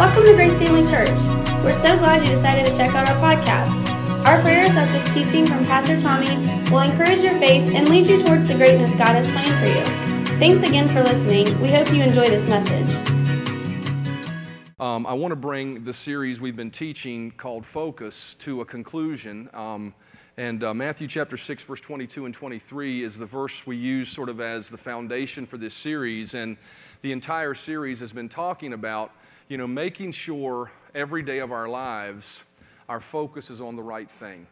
Welcome to Grace Family Church. We're so glad you decided to check out our podcast. Our prayer is that this teaching from Pastor Tommy will encourage your faith and lead you towards the greatness God has planned for you. Thanks again for listening. We hope you enjoy this message. Um, I want to bring the series we've been teaching called Focus to a conclusion. Um, and uh, Matthew chapter 6, verse 22 and 23 is the verse we use sort of as the foundation for this series. And the entire series has been talking about, you know, making sure every day of our lives our focus is on the right thing.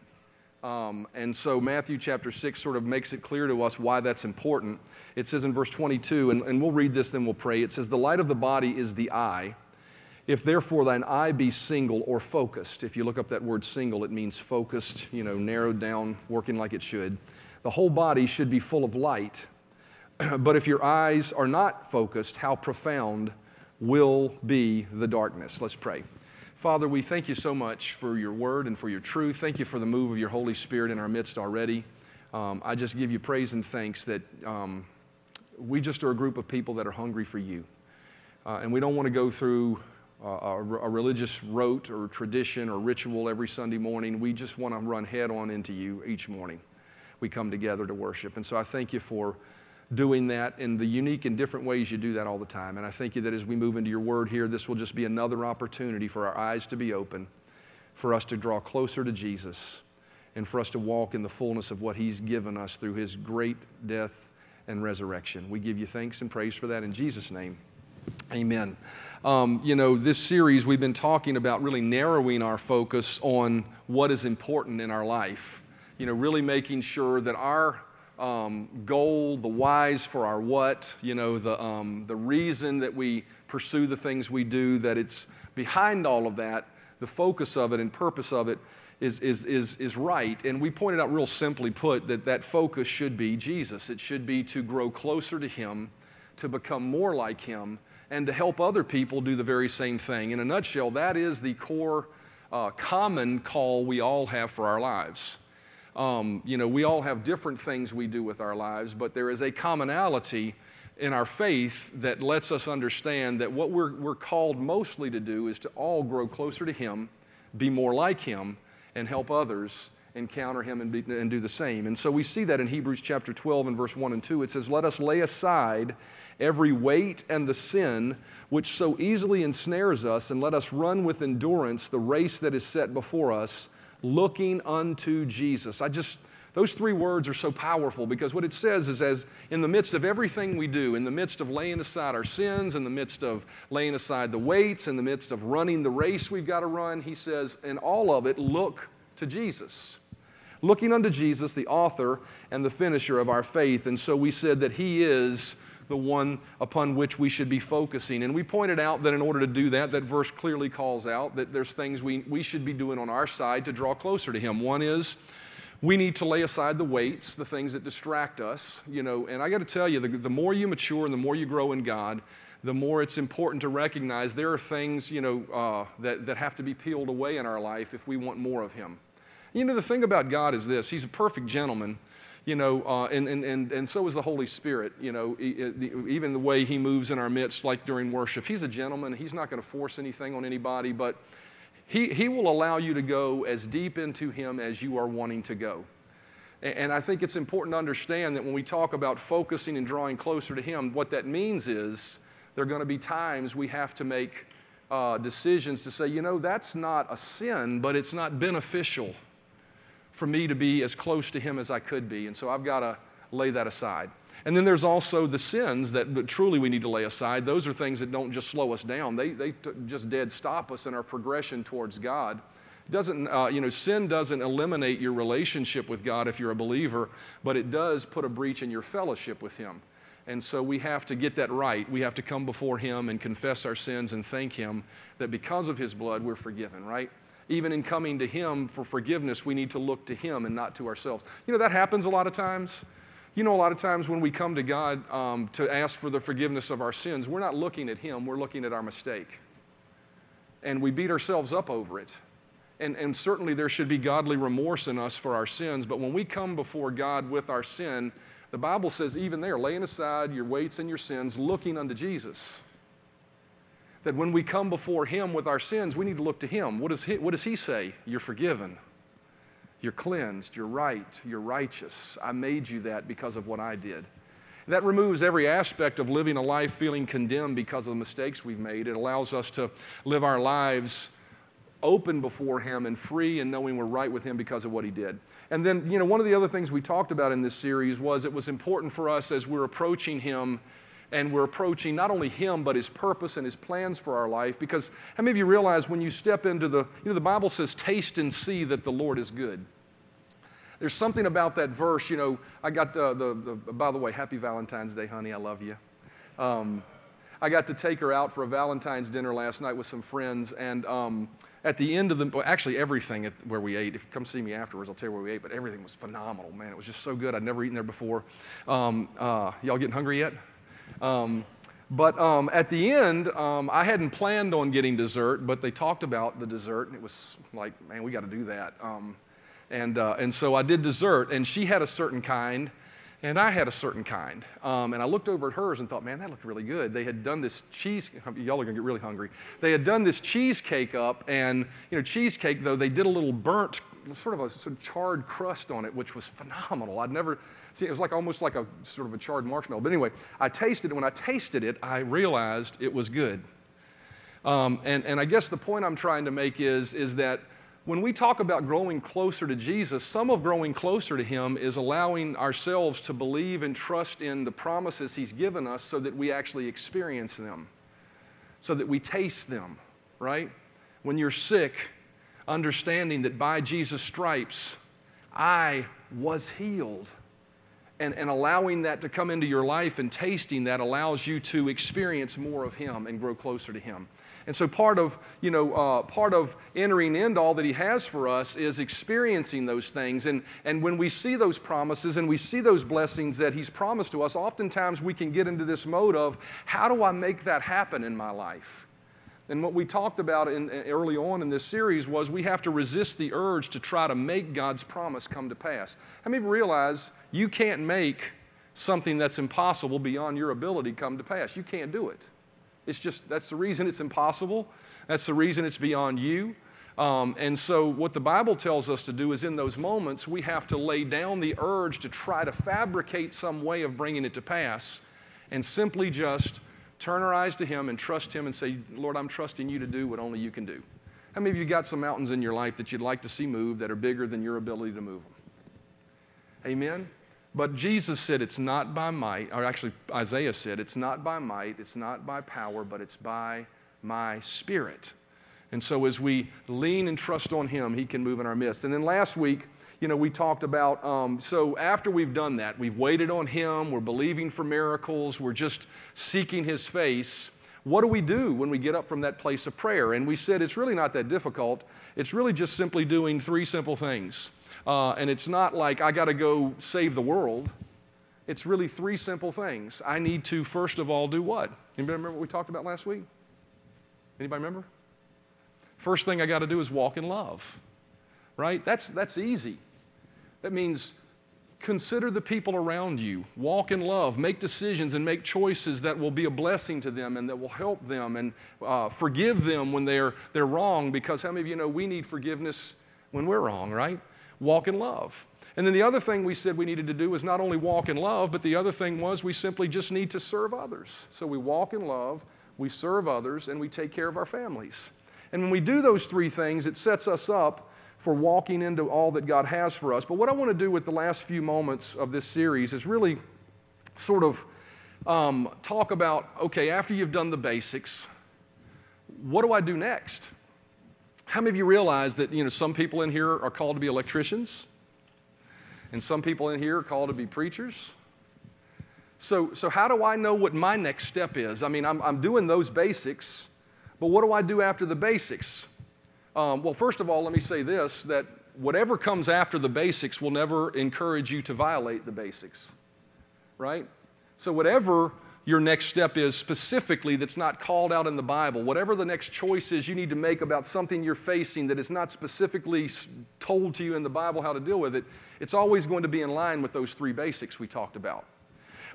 Um, and so Matthew chapter 6 sort of makes it clear to us why that's important. It says in verse 22, and, and we'll read this, then we'll pray. It says, The light of the body is the eye. If therefore thine eye be single or focused, if you look up that word single, it means focused, you know, narrowed down, working like it should. The whole body should be full of light. but if your eyes are not focused, how profound will be the darkness? Let's pray. Father, we thank you so much for your word and for your truth. Thank you for the move of your Holy Spirit in our midst already. Um, I just give you praise and thanks that um, we just are a group of people that are hungry for you. Uh, and we don't want to go through uh, a, a religious rote or tradition or ritual every Sunday morning. We just want to run head on into you each morning. We come together to worship. And so I thank you for doing that in the unique and different ways you do that all the time. And I thank you that as we move into your word here, this will just be another opportunity for our eyes to be open, for us to draw closer to Jesus, and for us to walk in the fullness of what he's given us through his great death and resurrection. We give you thanks and praise for that in Jesus' name. Amen. Um, you know, this series we've been talking about really narrowing our focus on what is important in our life. You know, really making sure that our um, goal, the whys for our what, you know, the, um, the reason that we pursue the things we do, that it's behind all of that, the focus of it and purpose of it is, is, is, is right. And we pointed out real simply put that that focus should be Jesus. It should be to grow closer to Him, to become more like Him, and to help other people do the very same thing. In a nutshell, that is the core uh, common call we all have for our lives. Um, you know, we all have different things we do with our lives, but there is a commonality in our faith that lets us understand that what we're, we're called mostly to do is to all grow closer to Him, be more like Him, and help others encounter Him and, be, and do the same. And so we see that in Hebrews chapter 12 and verse 1 and 2. It says, Let us lay aside every weight and the sin which so easily ensnares us, and let us run with endurance the race that is set before us looking unto Jesus. I just, those three words are so powerful because what it says is as in the midst of everything we do, in the midst of laying aside our sins, in the midst of laying aside the weights, in the midst of running the race we've got to run, he says, in all of it, look to Jesus. Looking unto Jesus, the author and the finisher of our faith. And so we said that he is the one upon which we should be focusing. And we pointed out that in order to do that, that verse clearly calls out that there's things we, we should be doing on our side to draw closer to Him. One is we need to lay aside the weights, the things that distract us, you know, and I got to tell you, the, the more you mature and the more you grow in God, the more it's important to recognize there are things, you know, uh, that, that have to be peeled away in our life if we want more of Him. You know, the thing about God is this He's a perfect gentleman, you know, uh, and, and, and, and so is the Holy Spirit, you know, even the way He moves in our midst, like during worship. He's a gentleman. He's not going to force anything on anybody, but he, he will allow you to go as deep into Him as you are wanting to go. And I think it's important to understand that when we talk about focusing and drawing closer to Him, what that means is there are going to be times we have to make uh, decisions to say, you know, that's not a sin, but it's not beneficial for me to be as close to Him as I could be. And so I've got to lay that aside. And then there's also the sins that truly we need to lay aside. Those are things that don't just slow us down, they, they t- just dead stop us in our progression towards God. Doesn't, uh, you know, sin doesn't eliminate your relationship with God if you're a believer, but it does put a breach in your fellowship with Him. And so we have to get that right. We have to come before Him and confess our sins and thank Him that because of His blood we're forgiven, right? Even in coming to Him for forgiveness, we need to look to Him and not to ourselves. You know, that happens a lot of times. You know, a lot of times when we come to God um, to ask for the forgiveness of our sins, we're not looking at Him, we're looking at our mistake. And we beat ourselves up over it. And, and certainly there should be godly remorse in us for our sins, but when we come before God with our sin, the Bible says, even there, laying aside your weights and your sins, looking unto Jesus. That when we come before Him with our sins, we need to look to Him. He, what does he say? You're forgiven. You're cleansed. You're right. You're righteous. I made you that because of what I did. That removes every aspect of living a life feeling condemned because of the mistakes we've made. It allows us to live our lives open before Him and free and knowing we're right with Him because of what He did. And then, you know, one of the other things we talked about in this series was it was important for us as we're approaching Him and we're approaching not only Him, but His purpose and His plans for our life. Because how many of you realize when you step into the, you know, the Bible says, taste and see that the Lord is good. There's something about that verse, you know. I got the, the, the by the way, happy Valentine's Day, honey. I love you. Um, I got to take her out for a Valentine's dinner last night with some friends, and um, at the end of the, well, actually everything at where we ate. If you come see me afterwards, I'll tell you where we ate. But everything was phenomenal, man. It was just so good. I'd never eaten there before. Um, uh, y'all getting hungry yet? Um, but um, at the end, um, I hadn't planned on getting dessert, but they talked about the dessert, and it was like, man, we got to do that. Um, and, uh, and so I did dessert, and she had a certain kind, and I had a certain kind. Um, and I looked over at hers and thought, man, that looked really good. They had done this cheese, y'all are gonna get really hungry. They had done this cheesecake up, and, you know, cheesecake, though, they did a little burnt, sort of a sort of charred crust on it, which was phenomenal. I'd never seen it was like almost like a sort of a charred marshmallow. But anyway, I tasted it. And when I tasted it, I realized it was good. Um, and, and I guess the point I'm trying to make is, is that when we talk about growing closer to Jesus, some of growing closer to Him is allowing ourselves to believe and trust in the promises He's given us so that we actually experience them, so that we taste them, right? When you're sick, understanding that by Jesus' stripes, I was healed. And, and allowing that to come into your life and tasting that allows you to experience more of Him and grow closer to Him. And so part of, you know, uh, part of entering into all that he has for us is experiencing those things. And, and when we see those promises and we see those blessings that he's promised to us, oftentimes we can get into this mode of, how do I make that happen in my life? And what we talked about in, early on in this series was we have to resist the urge to try to make God's promise come to pass. How many realize you can't make something that's impossible beyond your ability come to pass? You can't do it. It's just, that's the reason it's impossible. That's the reason it's beyond you. Um, and so, what the Bible tells us to do is in those moments, we have to lay down the urge to try to fabricate some way of bringing it to pass and simply just turn our eyes to Him and trust Him and say, Lord, I'm trusting you to do what only you can do. How many of you got some mountains in your life that you'd like to see move that are bigger than your ability to move them? Amen? But Jesus said it's not by might, or actually Isaiah said it's not by might, it's not by power, but it's by my spirit. And so as we lean and trust on Him, He can move in our midst. And then last week, you know, we talked about, um, so after we've done that, we've waited on Him, we're believing for miracles, we're just seeking His face. What do we do when we get up from that place of prayer? And we said it's really not that difficult. It's really just simply doing three simple things. Uh, and it's not like I got to go save the world. It's really three simple things. I need to, first of all, do what? Anybody remember what we talked about last week? Anybody remember? First thing I got to do is walk in love, right? That's, that's easy. That means consider the people around you, walk in love, make decisions and make choices that will be a blessing to them and that will help them and uh, forgive them when they're, they're wrong because how many of you know we need forgiveness when we're wrong, right? Walk in love. And then the other thing we said we needed to do was not only walk in love, but the other thing was we simply just need to serve others. So we walk in love, we serve others, and we take care of our families. And when we do those three things, it sets us up for walking into all that God has for us. But what I want to do with the last few moments of this series is really sort of um, talk about okay, after you've done the basics, what do I do next? How many of you realize that you know some people in here are called to be electricians, and some people in here are called to be preachers? So, so how do I know what my next step is? I mean, I'm, I'm doing those basics, but what do I do after the basics? Um, well, first of all, let me say this that whatever comes after the basics will never encourage you to violate the basics, right? So, whatever your next step is specifically that's not called out in the Bible. Whatever the next choice is you need to make about something you're facing that is not specifically told to you in the Bible how to deal with it, it's always going to be in line with those three basics we talked about.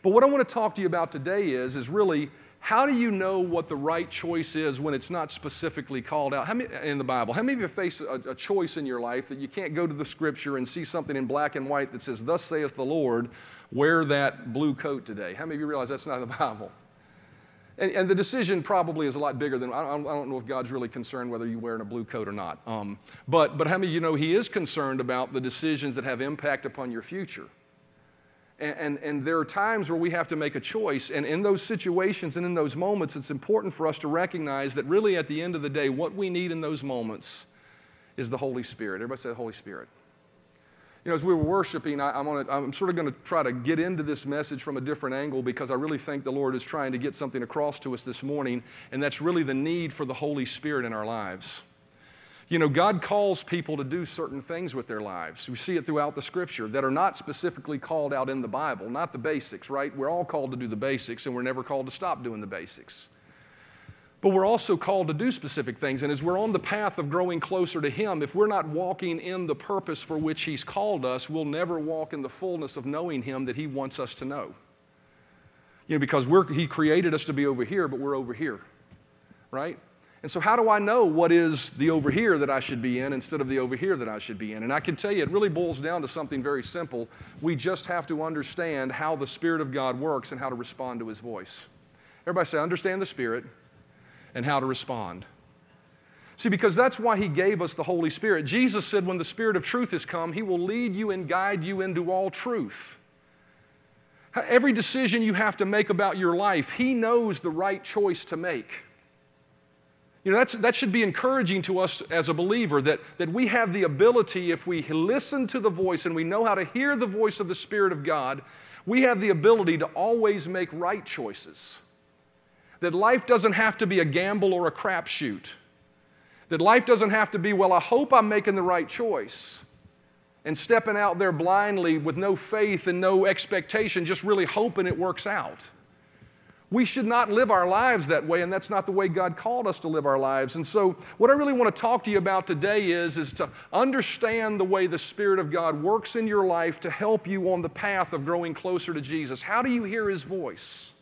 But what I want to talk to you about today is, is really how do you know what the right choice is when it's not specifically called out? Many, in the Bible, how many of you face a, a, choice in your life that you can't go to the scripture and see something in black and white that says, Thus saith the Lord, wear that blue coat today? How many of you realize that's not in the Bible? And, and the decision probably is a lot bigger than, I don't, I don't, know if God's really concerned whether you're wearing a blue coat or not. Um, but, but how many of you know He is concerned about the decisions that have impact upon your future? And, and, and, there are times where we have to make a choice. And in those situations and in those moments, it's important for us to recognize that really at the end of the day, what we need in those moments is the Holy Spirit. Everybody say the Holy Spirit. You know, as we were worshiping, I, am on I'm sort of going to try to get into this message from a different angle because I really think the Lord is trying to get something across to us this morning, and that's really the need for the Holy Spirit in our lives. You know, God calls people to do certain things with their lives. We see it throughout the scripture that are not specifically called out in the Bible, not the basics, right? We're all called to do the basics, and we're never called to stop doing the basics. But we're also called to do specific things. And as we're on the path of growing closer to Him, if we're not walking in the purpose for which He's called us, we'll never walk in the fullness of knowing Him that He wants us to know. You know, because He created us to be over here, but we're over here, right? And so, how do I know what is the over here that I should be in instead of the over here that I should be in? And I can tell you, it really boils down to something very simple. We just have to understand how the Spirit of God works and how to respond to His voice. Everybody say, understand the Spirit and how to respond. See, because that's why He gave us the Holy Spirit. Jesus said, when the Spirit of truth has come, He will lead you and guide you into all truth. Every decision you have to make about your life, He knows the right choice to make. You know, that's, that should be encouraging to us as a believer that, that we have the ability, if we listen to the voice and we know how to hear the voice of the Spirit of God, we have the ability to always make right choices. That life doesn't have to be a gamble or a crapshoot. That life doesn't have to be, well, I hope I'm making the right choice. And stepping out there blindly with no faith and no expectation, just really hoping it works out. We should not live our lives that way, and that's not the way God called us to live our lives. And so, what I really want to talk to you about today is, is to understand the way the Spirit of God works in your life to help you on the path of growing closer to Jesus. How do you hear His voice?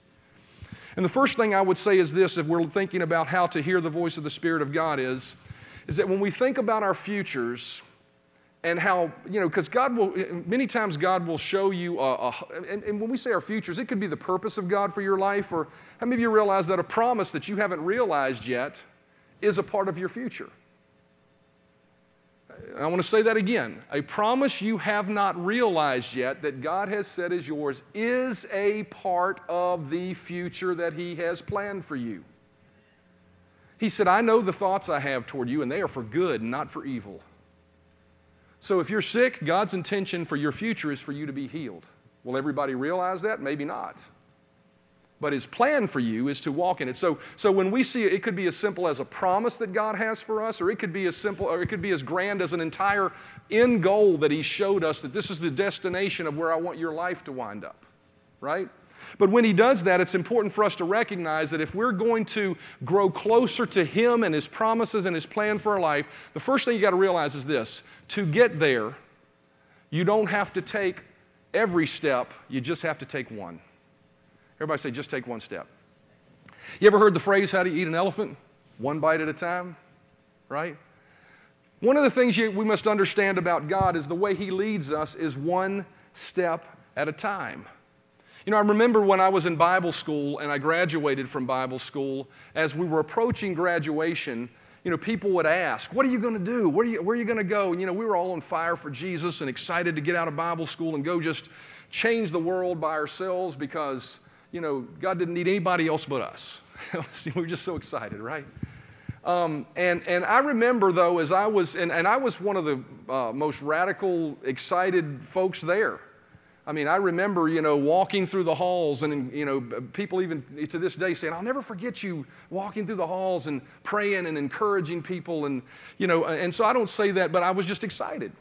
And the first thing I would say is this if we're thinking about how to hear the voice of the Spirit of God is, is that when we think about our futures, and how, you know, because God will, many times God will show you, a, a and, and, when we say our futures, it could be the purpose of God for your life, or how many of you realize that a promise that you haven't realized yet is a part of your future? I want to say that again. A promise you have not realized yet that God has said is yours is a part of the future that He has planned for you. He said, I know the thoughts I have toward you, and they are for good, not for evil so if you're sick, God's intention for your future is for you to be healed. Will everybody realize that? Maybe not. But his plan for you is to walk in it. So, so when we see it, it could be as simple as a promise that God has for us, or it could be as simple, or it could be as grand as an entire end goal that he showed us that this is the destination of where I want your life to wind up. Right? But when he does that, it's important for us to recognize that if we're going to grow closer to him and his promises and his plan for our life, the first thing you got to realize is this to get there, you don't have to take every step, you just have to take one. Everybody say, just take one step. You ever heard the phrase, how do you eat an elephant? One bite at a time, right? One of the things you, we must understand about God is the way He leads us is one step at a time. You know, I remember when I was in Bible school and I graduated from Bible school, as we were approaching graduation, you know, people would ask, What are you going to do? Where are you, where are you going to go? And, you know, we were all on fire for Jesus and excited to get out of Bible school and go just change the world by ourselves because, you know, God didn't need anybody else but us. we were just so excited, right? Um, and, and I remember, though, as I was, and, and I was one of the uh, most radical, excited folks there. I mean, I remember, you know, walking through the halls and, you know, people even to this day saying, I'll never forget you walking through the halls and praying and encouraging people. And, you know, and so I don't say that, but I was just excited.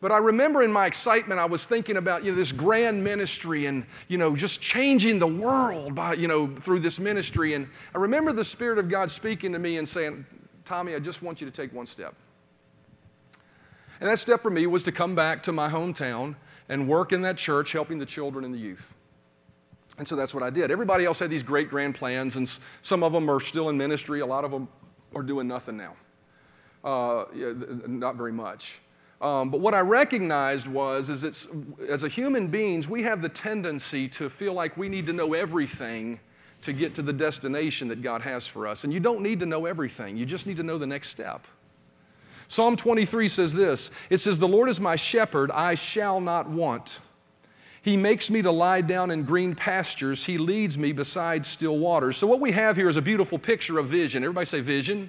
But I remember in my excitement, I was thinking about, you know, this grand ministry and, you know, just changing the world by, you know, through this ministry. And I remember the Spirit of God speaking to me and saying, Tommy, I just want you to take one step. And that step for me was to come back to my hometown and work in that church helping the children and the youth. And so that's what I did. Everybody else had these great grand plans, and some of them are still in ministry. A lot of them are doing nothing now. Uh, not very much. Um, but what I recognized was, is it's, as a human beings, we have the tendency to feel like we need to know everything to get to the destination that God has for us. And you don't need to know everything. You just need to know the next step. Psalm 23 says this It says, The Lord is my shepherd, I shall not want. He makes me to lie down in green pastures. He leads me beside still waters. So, what we have here is a beautiful picture of vision. Everybody say vision.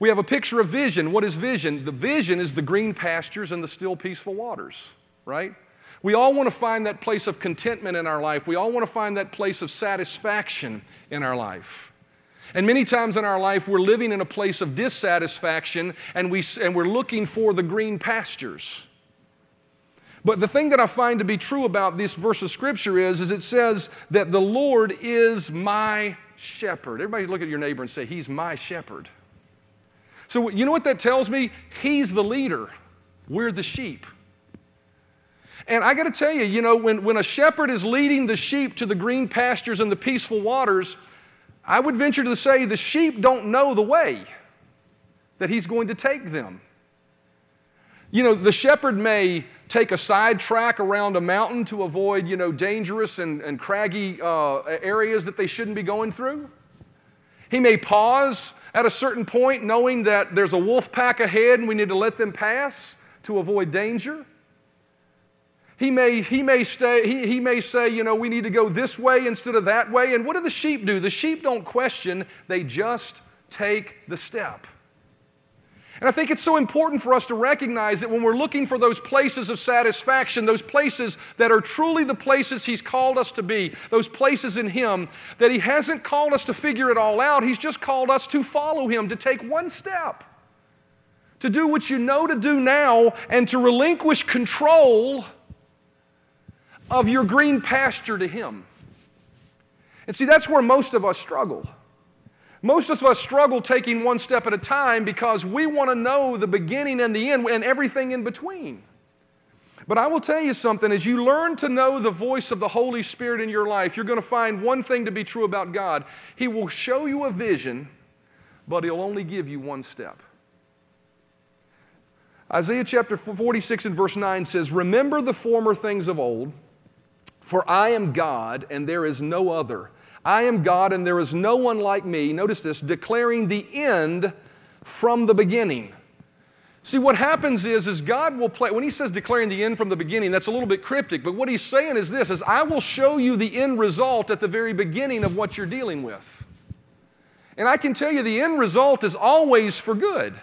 We have a picture of vision. What is vision? The vision is the green pastures and the still peaceful waters, right? We all want to find that place of contentment in our life. We all want to find that place of satisfaction in our life. And many times in our life, we're living in a place of dissatisfaction and, we, and we're looking for the green pastures. But the thing that I find to be true about this verse of Scripture is, is it says that the Lord is my shepherd. Everybody look at your neighbor and say, He's my shepherd. So, you know what that tells me? He's the leader, we're the sheep. And I got to tell you, you know, when, when a shepherd is leading the sheep to the green pastures and the peaceful waters, I would venture to say the sheep don't know the way that he's going to take them. You know, the shepherd may take a side track around a mountain to avoid, you know, dangerous and, and craggy uh, areas that they shouldn't be going through. He may pause at a certain point knowing that there's a wolf pack ahead and we need to let them pass to avoid danger. He may, he, may stay, he, he may say, you know, we need to go this way instead of that way. And what do the sheep do? The sheep don't question, they just take the step. And I think it's so important for us to recognize that when we're looking for those places of satisfaction, those places that are truly the places He's called us to be, those places in Him, that He hasn't called us to figure it all out. He's just called us to follow Him, to take one step, to do what you know to do now, and to relinquish control of your green pasture to Him. And see, that's where most of us struggle. Most of us struggle taking one step at a time because we want to know the beginning and the end and everything in between. But I will tell you something as you learn to know the voice of the Holy Spirit in your life, you're going to find one thing to be true about God. He will show you a vision, but He'll only give you one step. Isaiah chapter 46 and verse 9 says, Remember the former things of old, for I am God and there is no other. I am God and there is no one like me. Notice this declaring the end from the beginning. See, what happens is, is God will play, when he says declaring the end from the beginning, that's a little bit cryptic, but what he's saying is this, is I will show you the end result at the very beginning of what you're dealing with. And I can tell you the end result is always for good.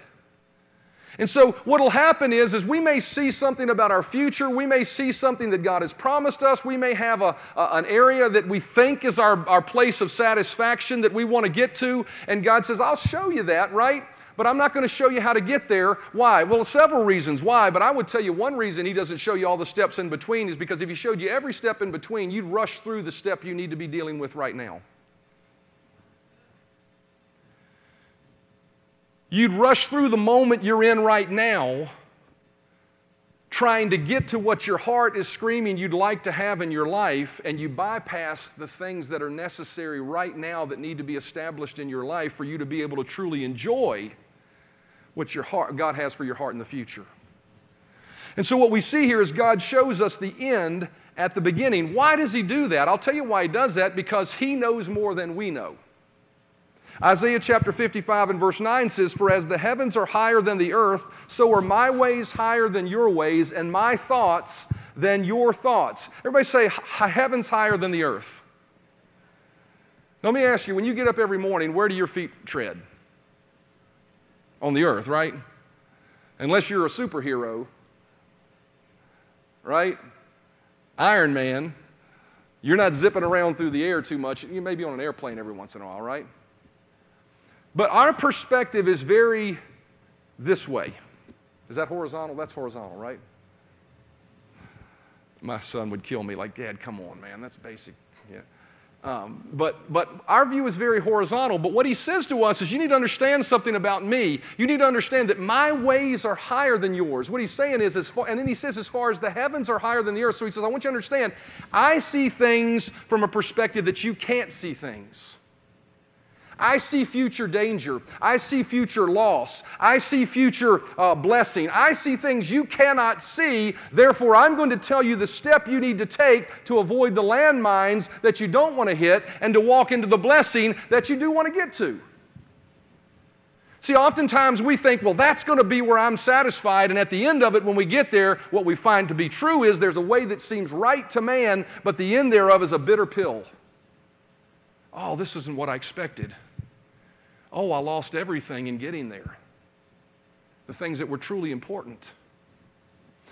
And so what will happen is, is we may see something about our future. We may see something that God has promised us. We may have a, a, an area that we think is our, our place of satisfaction that we want to get to. And God says, I'll show you that, right? But I'm not going to show you how to get there. Why? Well, several reasons why, but I would tell you one reason He doesn't show you all the steps in between is because if He showed you every step in between, you'd rush through the step you need to be dealing with right now. You'd rush through the moment you're in right now, trying to get to what your heart is screaming you'd like to have in your life, and you bypass the things that are necessary right now that need to be established in your life for you to be able to truly enjoy what your heart, God has for your heart in the future. And so, what we see here is God shows us the end at the beginning. Why does He do that? I'll tell you why He does that because He knows more than we know. Isaiah chapter 55 and verse 9 says, For as the heavens are higher than the earth, so are my ways higher than your ways, and my thoughts than your thoughts. Everybody say, Heaven's higher than the earth. Let me ask you, when you get up every morning, where do your feet tread? On the earth, right? Unless you're a superhero, right? Iron Man, you're not zipping around through the air too much. You may be on an airplane every once in a while, right? But our perspective is very this way. Is that horizontal? That's horizontal, right? My son would kill me like, Dad, come on, man. That's basic. Yeah. Um, but, but our view is very horizontal. But what he says to us is you need to understand something about me. You need to understand that my ways are higher than yours. What he's saying is, as far, and then he says, as far as the heavens are higher than the earth. So he says, I want you to understand, I see things from a perspective that you can't see things. I see future danger. I see future loss. I see future uh, blessing. I see things you cannot see. Therefore, I'm going to tell you the step you need to take to avoid the landmines that you don't want to hit and to walk into the blessing that you do want to get to. See, oftentimes we think, well, that's going to be where I'm satisfied. And at the end of it, when we get there, what we find to be true is there's a way that seems right to man, but the end thereof is a bitter pill. Oh, this isn't what I expected oh, I lost everything in getting there. The things that were truly important.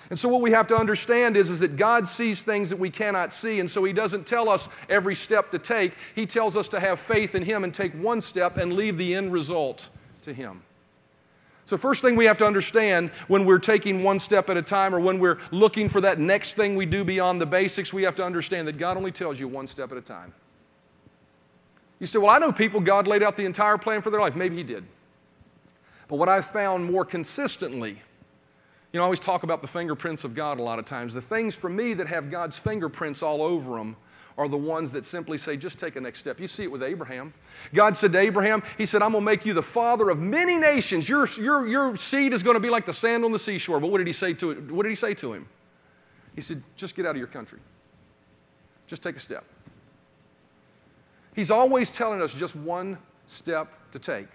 And so, what we have to understand is, is that God sees things that we cannot see. And so, He doesn't tell us every step to take. He tells us to have faith in Him and take one step and leave the end result to Him. So, first thing we have to understand when we're taking one step at a time or when we're looking for that next thing we do beyond the basics, we have to understand that God only tells you one step at a time. You say, Well, I know people God laid out the entire plan for their life. Maybe He did. But what I've found more consistently, you know, I always talk about the fingerprints of God a lot of times. The things for me that have God's fingerprints all over them are the ones that simply say, just take a next step. You see it with Abraham. God said to Abraham, He said, I'm going to make you the father of many nations. Your, your, your seed is going to be like the sand on the seashore. But what did he say to it? What did he say to him? He said, just get out of your country. Just take a step. He's always telling us just one step to take.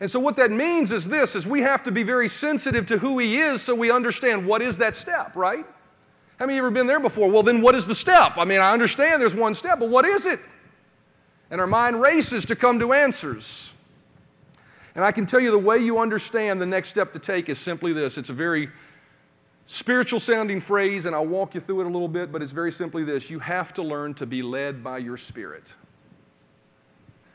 And so what that means is this is we have to be very sensitive to who he is so we understand what is that step, right? How many of you ever been there before? Well, then what is the step? I mean, I understand there's one step, but what is it? And our mind races to come to answers. And I can tell you the way you understand the next step to take is simply this. It's a very spiritual sounding phrase, and I'll walk you through it a little bit, but it's very simply this you have to learn to be led by your spirit.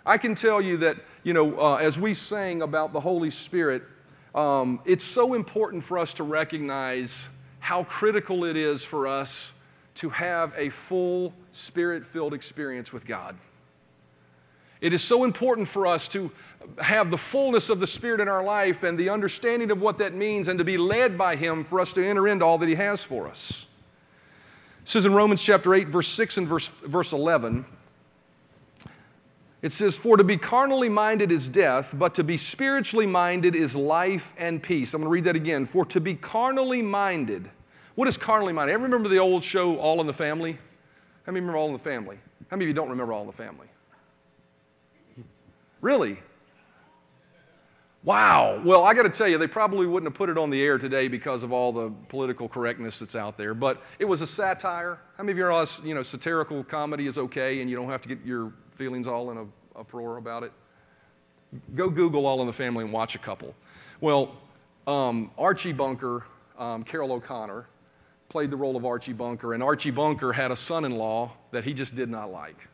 I can tell you that, you know, uh, as we sang about the Holy Spirit, um, it's so important for us to recognize how critical it is for us to have a full spirit filled experience with God. It is so important for us to have the fullness of the Spirit in our life and the understanding of what that means and to be led by Him for us to enter into all that He has for us. It says in Romans chapter 8, verse 6 and verse, verse 11, it says, For to be carnally minded is death, but to be spiritually minded is life and peace. I'm going to read that again. For to be carnally minded. What is carnally minded? Ever remember the old show All in the Family? How many remember All in the Family? How many of you don't remember All in the Family? Really? Wow. Well, I got to tell you, they probably wouldn't have put it on the air today because of all the political correctness that's out there. But it was a satire. How many of you realize, you know, satirical comedy is okay and you don't have to get your feelings all in a uproar about it? Go Google All in the Family and watch a couple. Well, um, Archie Bunker, um, Carroll O'Connor, played the role of Archie Bunker, and Archie Bunker had a son in law that he just did not like.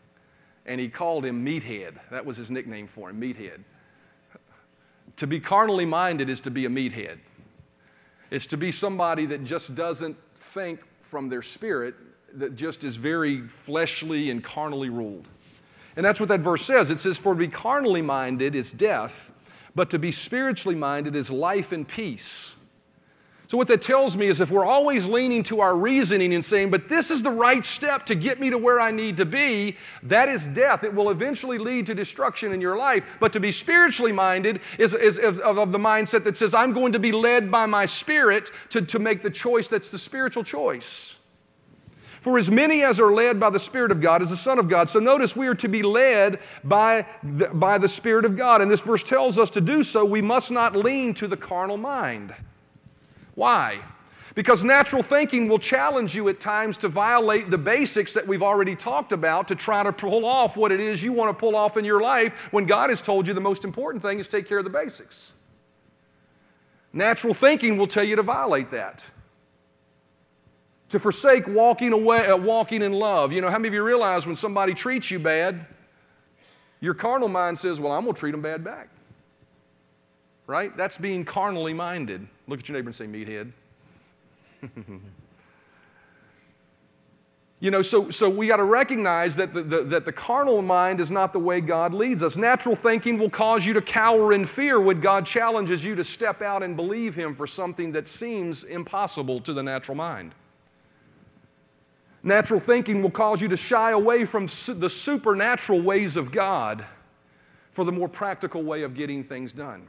And he called him Meathead. That was his nickname for him, Meathead. To be carnally minded is to be a meathead. It's to be somebody that just doesn't think from their spirit, that just is very fleshly and carnally ruled. And that's what that verse says. It says, For to be carnally minded is death, but to be spiritually minded is life and peace. So, what that tells me is if we're always leaning to our reasoning and saying, but this is the right step to get me to where I need to be, that is death. It will eventually lead to destruction in your life. But to be spiritually minded is, is, is of, of the mindset that says, I'm going to be led by my spirit to, to make the choice that's the spiritual choice. For as many as are led by the Spirit of God is the Son of God. So notice we are to be led by the, by the Spirit of God. And this verse tells us to do so, we must not lean to the carnal mind. Why? Because natural thinking will challenge you at times to violate the basics that we've already talked about to try to pull off what it is you want to pull off in your life when God has told you the most important thing is take care of the basics. Natural thinking will tell you to violate that to forsake walking away, uh, walking in love. You know, how many of you realize when somebody treats you bad, your carnal mind says, Well, I'm going to treat them bad back. Right? That's being carnally minded. Look at your neighbor and say, Meathead. You know, so, so we got to recognize that the, the, that the carnal mind is not the way God leads us. Natural thinking will cause you to cower in fear when God challenges you to step out and believe Him for something that seems impossible to the natural mind. Natural thinking will cause you to shy away from the supernatural ways of God for the more practical way of getting things done.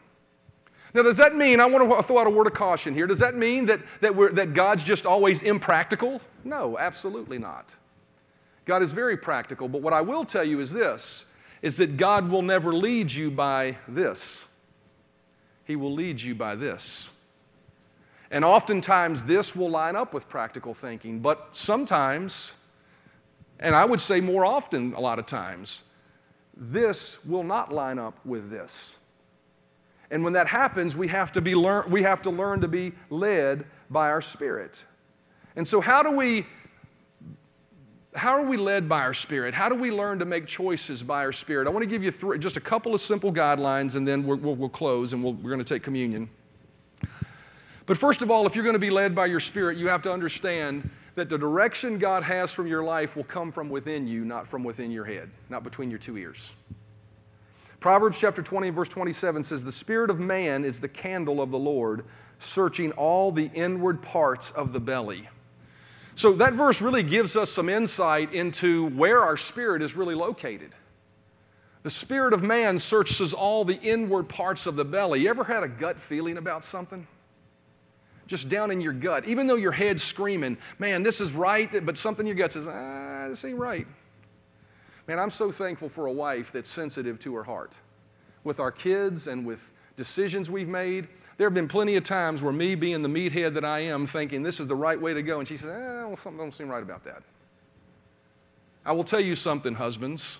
Now, does that mean, I want to throw out a word of caution here, does that mean that, that, we're, that God's just always impractical? No, absolutely not. God is very practical, but what I will tell you is this is that God will never lead you by this. He will lead you by this. And oftentimes this will line up with practical thinking, but sometimes, and I would say more often a lot of times, this will not line up with this. And when that happens, we have to, be learn, we have to learn to be led by our Spirit. And so, how do we how are we led by our spirit? How do we learn to make choices by our spirit? I want to give you three, just a couple of simple guidelines and then we'll, we'll, we'll close and we we are going to take communion. But first of all, if you're going to be led by your spirit, you have to understand that the direction God has from your life will come from within you, not from within your head, not between your two ears. Proverbs chapter 20, verse 27 says, The spirit of man is the candle of the Lord, searching all the inward parts of the belly. So that verse really gives us some insight into where our spirit is really located. The spirit of man searches all the inward parts of the belly. You ever had a gut feeling about something? Just down in your gut, even though your head's screaming, man, this is right, but something in your gut says, ah, this ain't right. Man, I'm so thankful for a wife that's sensitive to her heart. With our kids and with decisions we've made, there have been plenty of times where me, being the meathead that I am, thinking this is the right way to go, and she says, eh, well, something don't seem right about that. I will tell you something, husbands,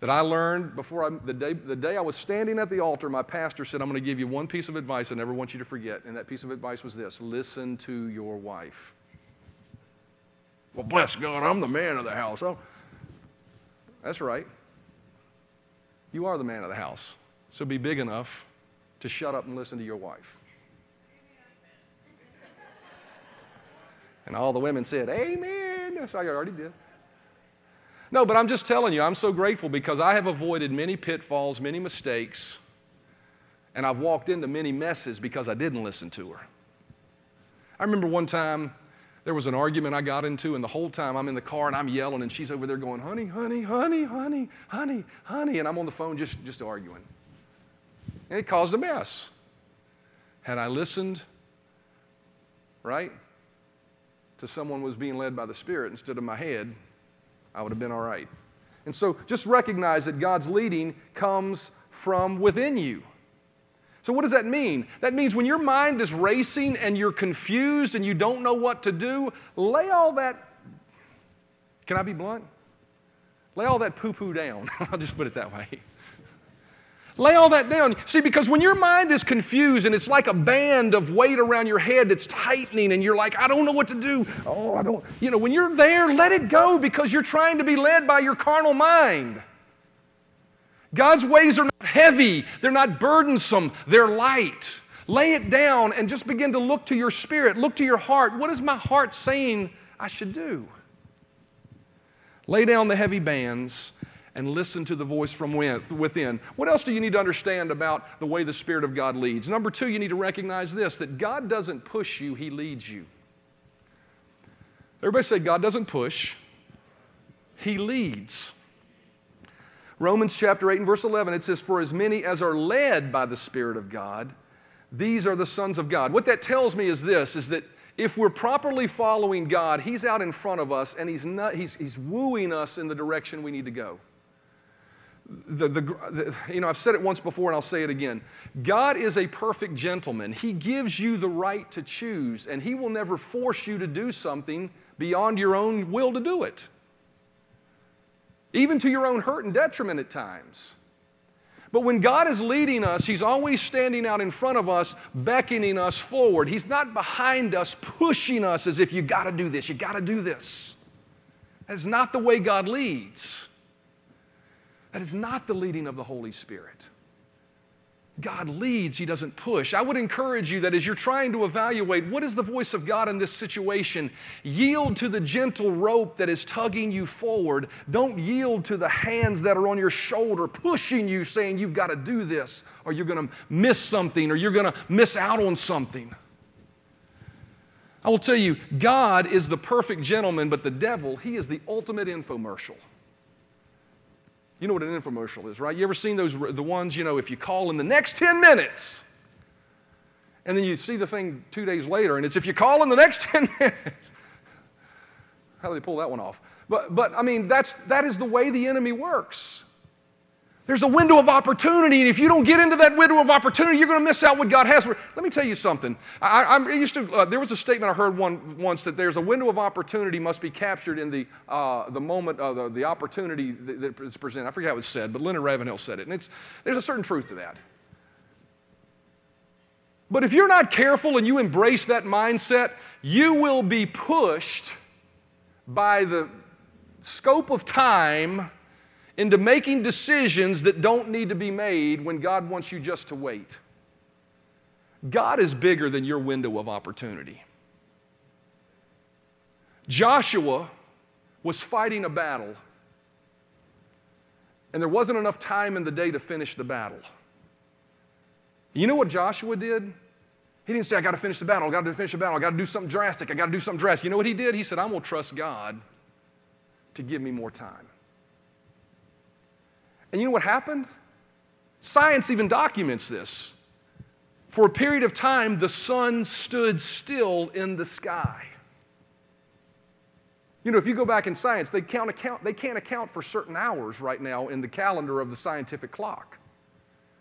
that I learned before I, the, day, the day I was standing at the altar. My pastor said, I'm going to give you one piece of advice I never want you to forget. And that piece of advice was this listen to your wife. Well, bless God, I'm the man of the house. Oh, that's right. You are the man of the house. So be big enough to shut up and listen to your wife. And all the women said, Amen. That's I already did. No, but I'm just telling you, I'm so grateful because I have avoided many pitfalls, many mistakes, and I've walked into many messes because I didn't listen to her. I remember one time there was an argument I got into, and the whole time I'm in the car and I'm yelling, and she's over there going, honey, honey, honey, honey, honey, honey, and I'm on the phone just, just arguing. And it caused a mess. Had I listened, right, to someone was being led by the Spirit instead of my head, I would have been all right. And so just recognize that God's leading comes from within you. So, what does that mean? That means when your mind is racing and you're confused and you don't know what to do, lay all that, can I be blunt? Lay all that poo poo down. I'll just put it that way. Lay all that down. See, because when your mind is confused and it's like a band of weight around your head that's tightening and you're like, I don't know what to do. Oh, I don't. You know, when you're there, let it go because you're trying to be led by your carnal mind. God's ways are not heavy, they're not burdensome, they're light. Lay it down and just begin to look to your spirit, look to your heart. What is my heart saying I should do? Lay down the heavy bands and listen to the voice from within. What else do you need to understand about the way the Spirit of God leads? Number two, you need to recognize this that God doesn't push you, He leads you. Everybody say, God doesn't push, He leads. Romans chapter 8 and verse 11, it says, For as many as are led by the Spirit of God, these are the sons of God. What that tells me is this is that if we're properly following God, He's out in front of us and He's, not, he's, he's wooing us in the direction we need to go the, the, the, you know, I've said it once before and I'll say it again. God is a perfect gentleman. He gives you the right to choose, and He will never force you to do something beyond your own will to do it, even to your own hurt and detriment at times. But when God is leading us, He's always standing out in front of us, beckoning us forward. He's not behind us, pushing us as if you got to do this, you got to do this. That's not the way God leads. That is not the leading of the Holy Spirit. God leads, He doesn't push. I would encourage you that as you're trying to evaluate what is the voice of God in this situation, yield to the gentle rope that is tugging you forward. Don't yield to the hands that are on your shoulder pushing you, saying you've got to do this, or you're going to miss something, or you're going to miss out on something. I will tell you, God is the perfect gentleman, but the devil, he is the ultimate infomercial. You know what an infomercial is, right? You ever seen those, the ones, you know, if you call in the next 10 minutes, and then you see the thing two days later, and it's if you call in the next 10 minutes. How do they pull that one off? But, but I mean, that's, that is the way the enemy works. There's a window of opportunity, and if you don't get into that window of opportunity, you're going to miss out what God has for. Let me tell you something. I, I used to. Uh, there was a statement I heard one once that there's a window of opportunity must be captured in the uh, the moment, the, the opportunity that, that is presented. I forget how it was said, but Leonard Ravenhill said it, and it's there's a certain truth to that. But if you're not careful and you embrace that mindset, you will be pushed by the scope of time into making decisions that don't need to be made when God wants you just to wait. God is bigger than your window of opportunity. Joshua was fighting a battle, and there wasn't enough time in the day to finish the battle. You know what Joshua did? He didn't say, I got to finish the battle, I got to finish the battle, I got to do something drastic, I got to do something drastic. You know what he did? He said, I'm going to trust God to give me more time. And you know what happened? Science even documents this. For a period of time, the sun stood still in the sky. You know, if you go back in science, they, count account, they can't account for certain hours right now in the calendar of the scientific clock.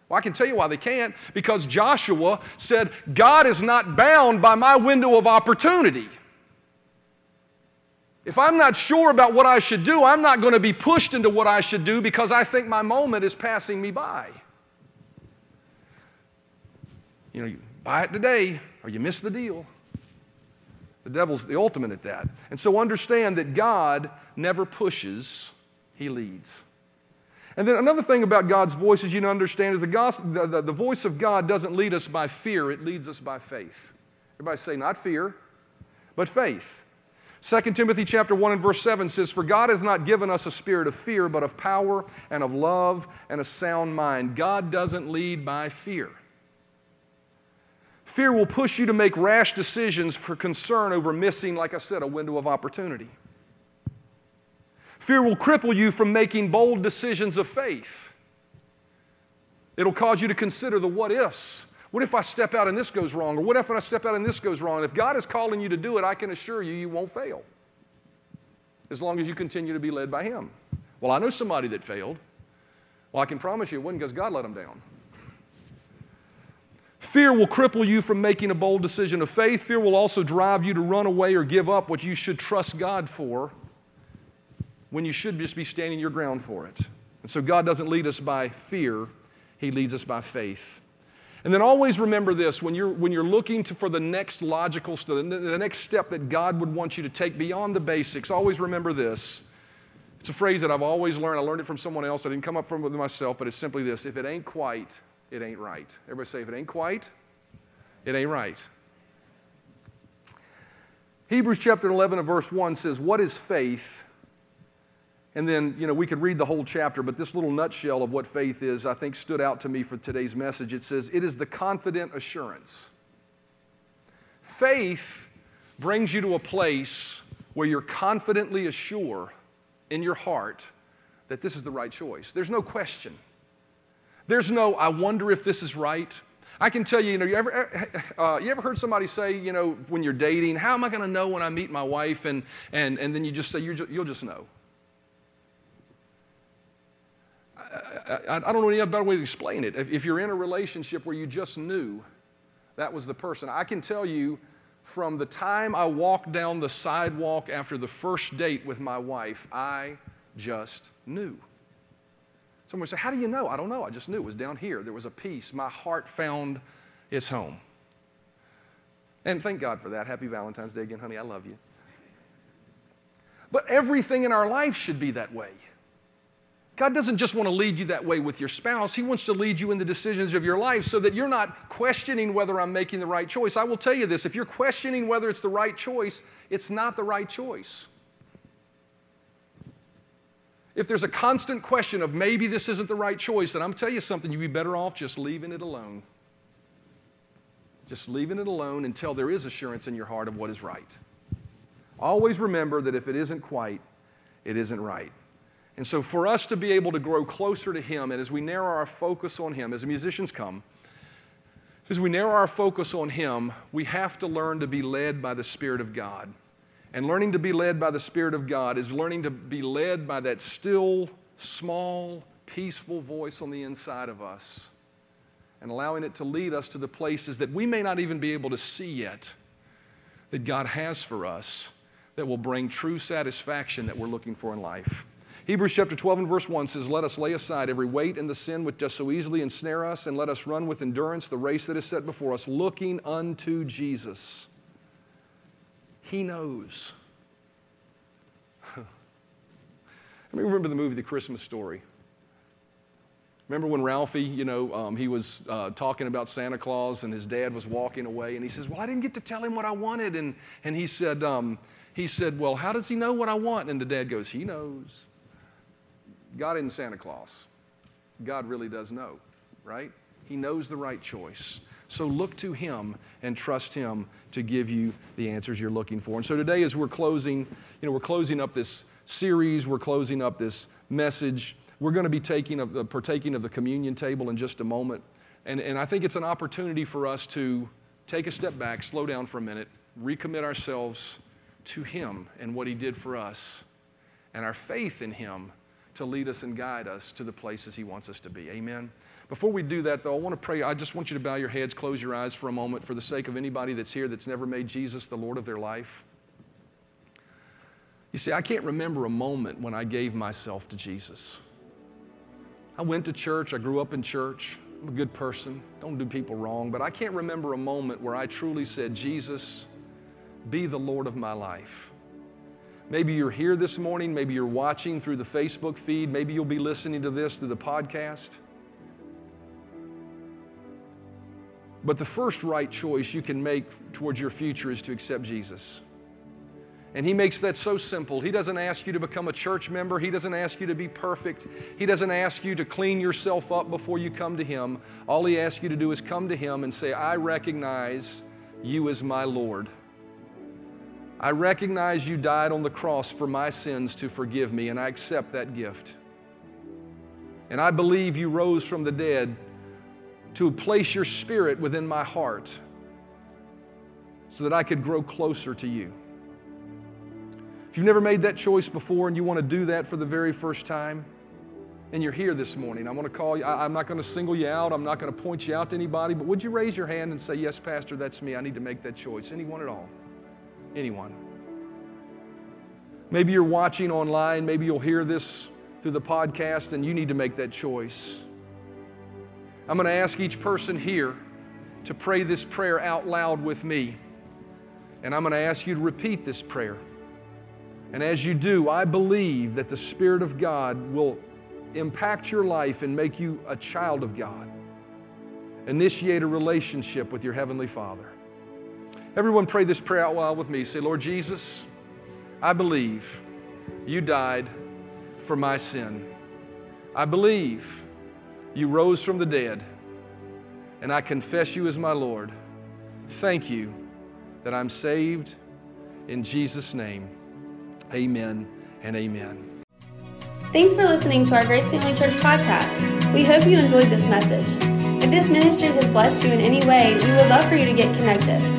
Well, I can tell you why they can't. Because Joshua said, God is not bound by my window of opportunity. If I'm not sure about what I should do, I'm not going to be pushed into what I should do because I think my moment is passing me by. You know, you buy it today or you miss the deal. The devil's the ultimate at that. And so understand that God never pushes, he leads. And then another thing about God's voice is you need to understand is the, gospel, the, the, the voice of God doesn't lead us by fear, it leads us by faith. Everybody say, not fear, but faith. 2 Timothy chapter 1 and verse 7 says, For God has not given us a spirit of fear, but of power and of love and a sound mind. God doesn't lead by fear. Fear will push you to make rash decisions for concern over missing, like I said, a window of opportunity. Fear will cripple you from making bold decisions of faith. It'll cause you to consider the what ifs what if I step out and this goes wrong? Or what if I step out and this goes wrong? If God is calling you to do it, I can assure you, you won't fail. As long as you continue to be led by Him. Well, I know somebody that failed. Well, I can promise you it wasn't because God let them down. Fear will cripple you from making a bold decision of faith. Fear will also drive you to run away or give up what you should trust God for when you should just be standing your ground for it. And so God doesn't lead us by fear, He leads us by faith. And then always remember this when you're, when you're looking to, for the next logical step, the next step that God would want you to take beyond the basics, always remember this. It's a phrase that I've always learned. I learned it from someone else. I didn't come up from it myself, but it's simply this if it ain't quite, it ain't right. Everybody say, if it ain't quite, it ain't right. Hebrews chapter 11 and verse 1 says, What is faith? And then, you know, we could read the whole chapter, but this little nutshell of what faith is, I think, stood out to me for today's message. It says, It is the confident assurance. Faith brings you to a place where you're confidently assured in your heart that this is the right choice. There's no question. There's no, I wonder if this is right. I can tell you, you know, you ever, eh, eh, eh, uh, you ever heard somebody say, you know, when you're dating, how am I going to know when I meet my wife? And, and, and then you just say, you'll just know. I, I, don't know any better way to explain it. If, if you're in a relationship where you just knew that was the person, I can tell you from the time I walked down the sidewalk after the first date with my wife, I just knew. Someone say, How do you know? I don't know. I just knew. It was down here. There was a peace. My heart found its home. And thank God for that. Happy Valentine's Day again, honey. I love you. But everything in our life should be that way. God doesn't just want to lead you that way with your spouse. He wants to lead you in the decisions of your life so that you're not questioning whether I'm making the right choice. I will tell you this if you're questioning whether it's the right choice, it's not the right choice. If there's a constant question of maybe this isn't the right choice, then I'm telling you something, you'd be better off just leaving it alone. Just leaving it alone until there is assurance in your heart of what is right. Always remember that if it isn't quite, it isn't right. And so, for us to be able to grow closer to Him, and as we narrow our focus on Him, as musicians come, as we narrow our focus on Him, we have to learn to be led by the Spirit of God. And learning to be led by the Spirit of God is learning to be led by that still, small, peaceful voice on the inside of us and allowing it to lead us to the places that we may not even be able to see yet that God has for us that will bring true satisfaction that we're looking for in life. Hebrews chapter 12 and verse 1 says, Let us lay aside every weight and the sin which does so easily ensnare us, and let us run with endurance the race that is set before us, looking unto Jesus. He knows. I mean, remember the movie The Christmas Story. Remember when Ralphie, you know, um, he was uh, talking about Santa Claus and his dad was walking away and he says, Well, I didn't get to tell him what I wanted. And, and he, said, um, he said, Well, how does he know what I want? And the dad goes, He knows. God isn't Santa Claus. God really does know, right? He knows the right choice. So look to Him and trust Him to give you the answers you're looking for. And so today, as we're closing, you know, we're closing up this series, we're closing up this message. We're going to be taking of the, partaking of the communion table in just a moment. And, and I think it's an opportunity for us to take a step back, slow down for a minute, recommit ourselves to Him and what He did for us, and our faith in Him to lead us and guide us to the places He wants us to be. Amen. Before we do that, though, I want to pray. I just want you to bow your heads, close your eyes for a moment for the sake of anybody that's here that's never made Jesus the Lord of their life. You see, I can't remember a moment when I gave myself to Jesus. I went to church, I grew up in church, I'm a good person, don't do people wrong, but I can't remember a moment where I truly said, Jesus, be the Lord of my life. Maybe you're here this morning, maybe you're watching through the Facebook feed, maybe you'll be listening to this through the podcast. But the first right choice you can make towards your future is to accept Jesus. And He makes that so simple. He doesn't ask you to become a church member, He doesn't ask you to be perfect, He doesn't ask you to clean yourself up before you come to Him. All He asks you to do is come to Him and say, I recognize you as my Lord. I recognize you died on the cross for my sins to forgive me, and I accept that gift. And I believe you rose from the dead to place your spirit within my heart so that I could grow closer to you. If you've never made that choice before and you want to do that for the very first time, and you're here this morning, I want to call you. I, am not going to single you out. I'm not going to point you out to anybody, but would you raise your hand and say, Yes, Pastor, that's me. I need to make that choice? Anyone at all? Anyone. Maybe you're watching online, maybe you'll hear this through the podcast, and you need to make that choice. I'm going to ask each person here to pray this prayer out loud with me. And I'm going to ask you to repeat this prayer. And as you do, I believe that the Spirit of God will impact your life and make you a child of God. Initiate a relationship with your Heavenly Father. Everyone pray this prayer out loud with me. Say, Lord Jesus, I believe you died for my sin. I believe you rose from the dead, and I confess you as my Lord. Thank you that I'm saved in Jesus' name. Amen and amen. Thanks for listening to our Grace Family Church podcast. We hope you enjoyed this message. If this ministry has blessed you in any way, we would love for you to get connected.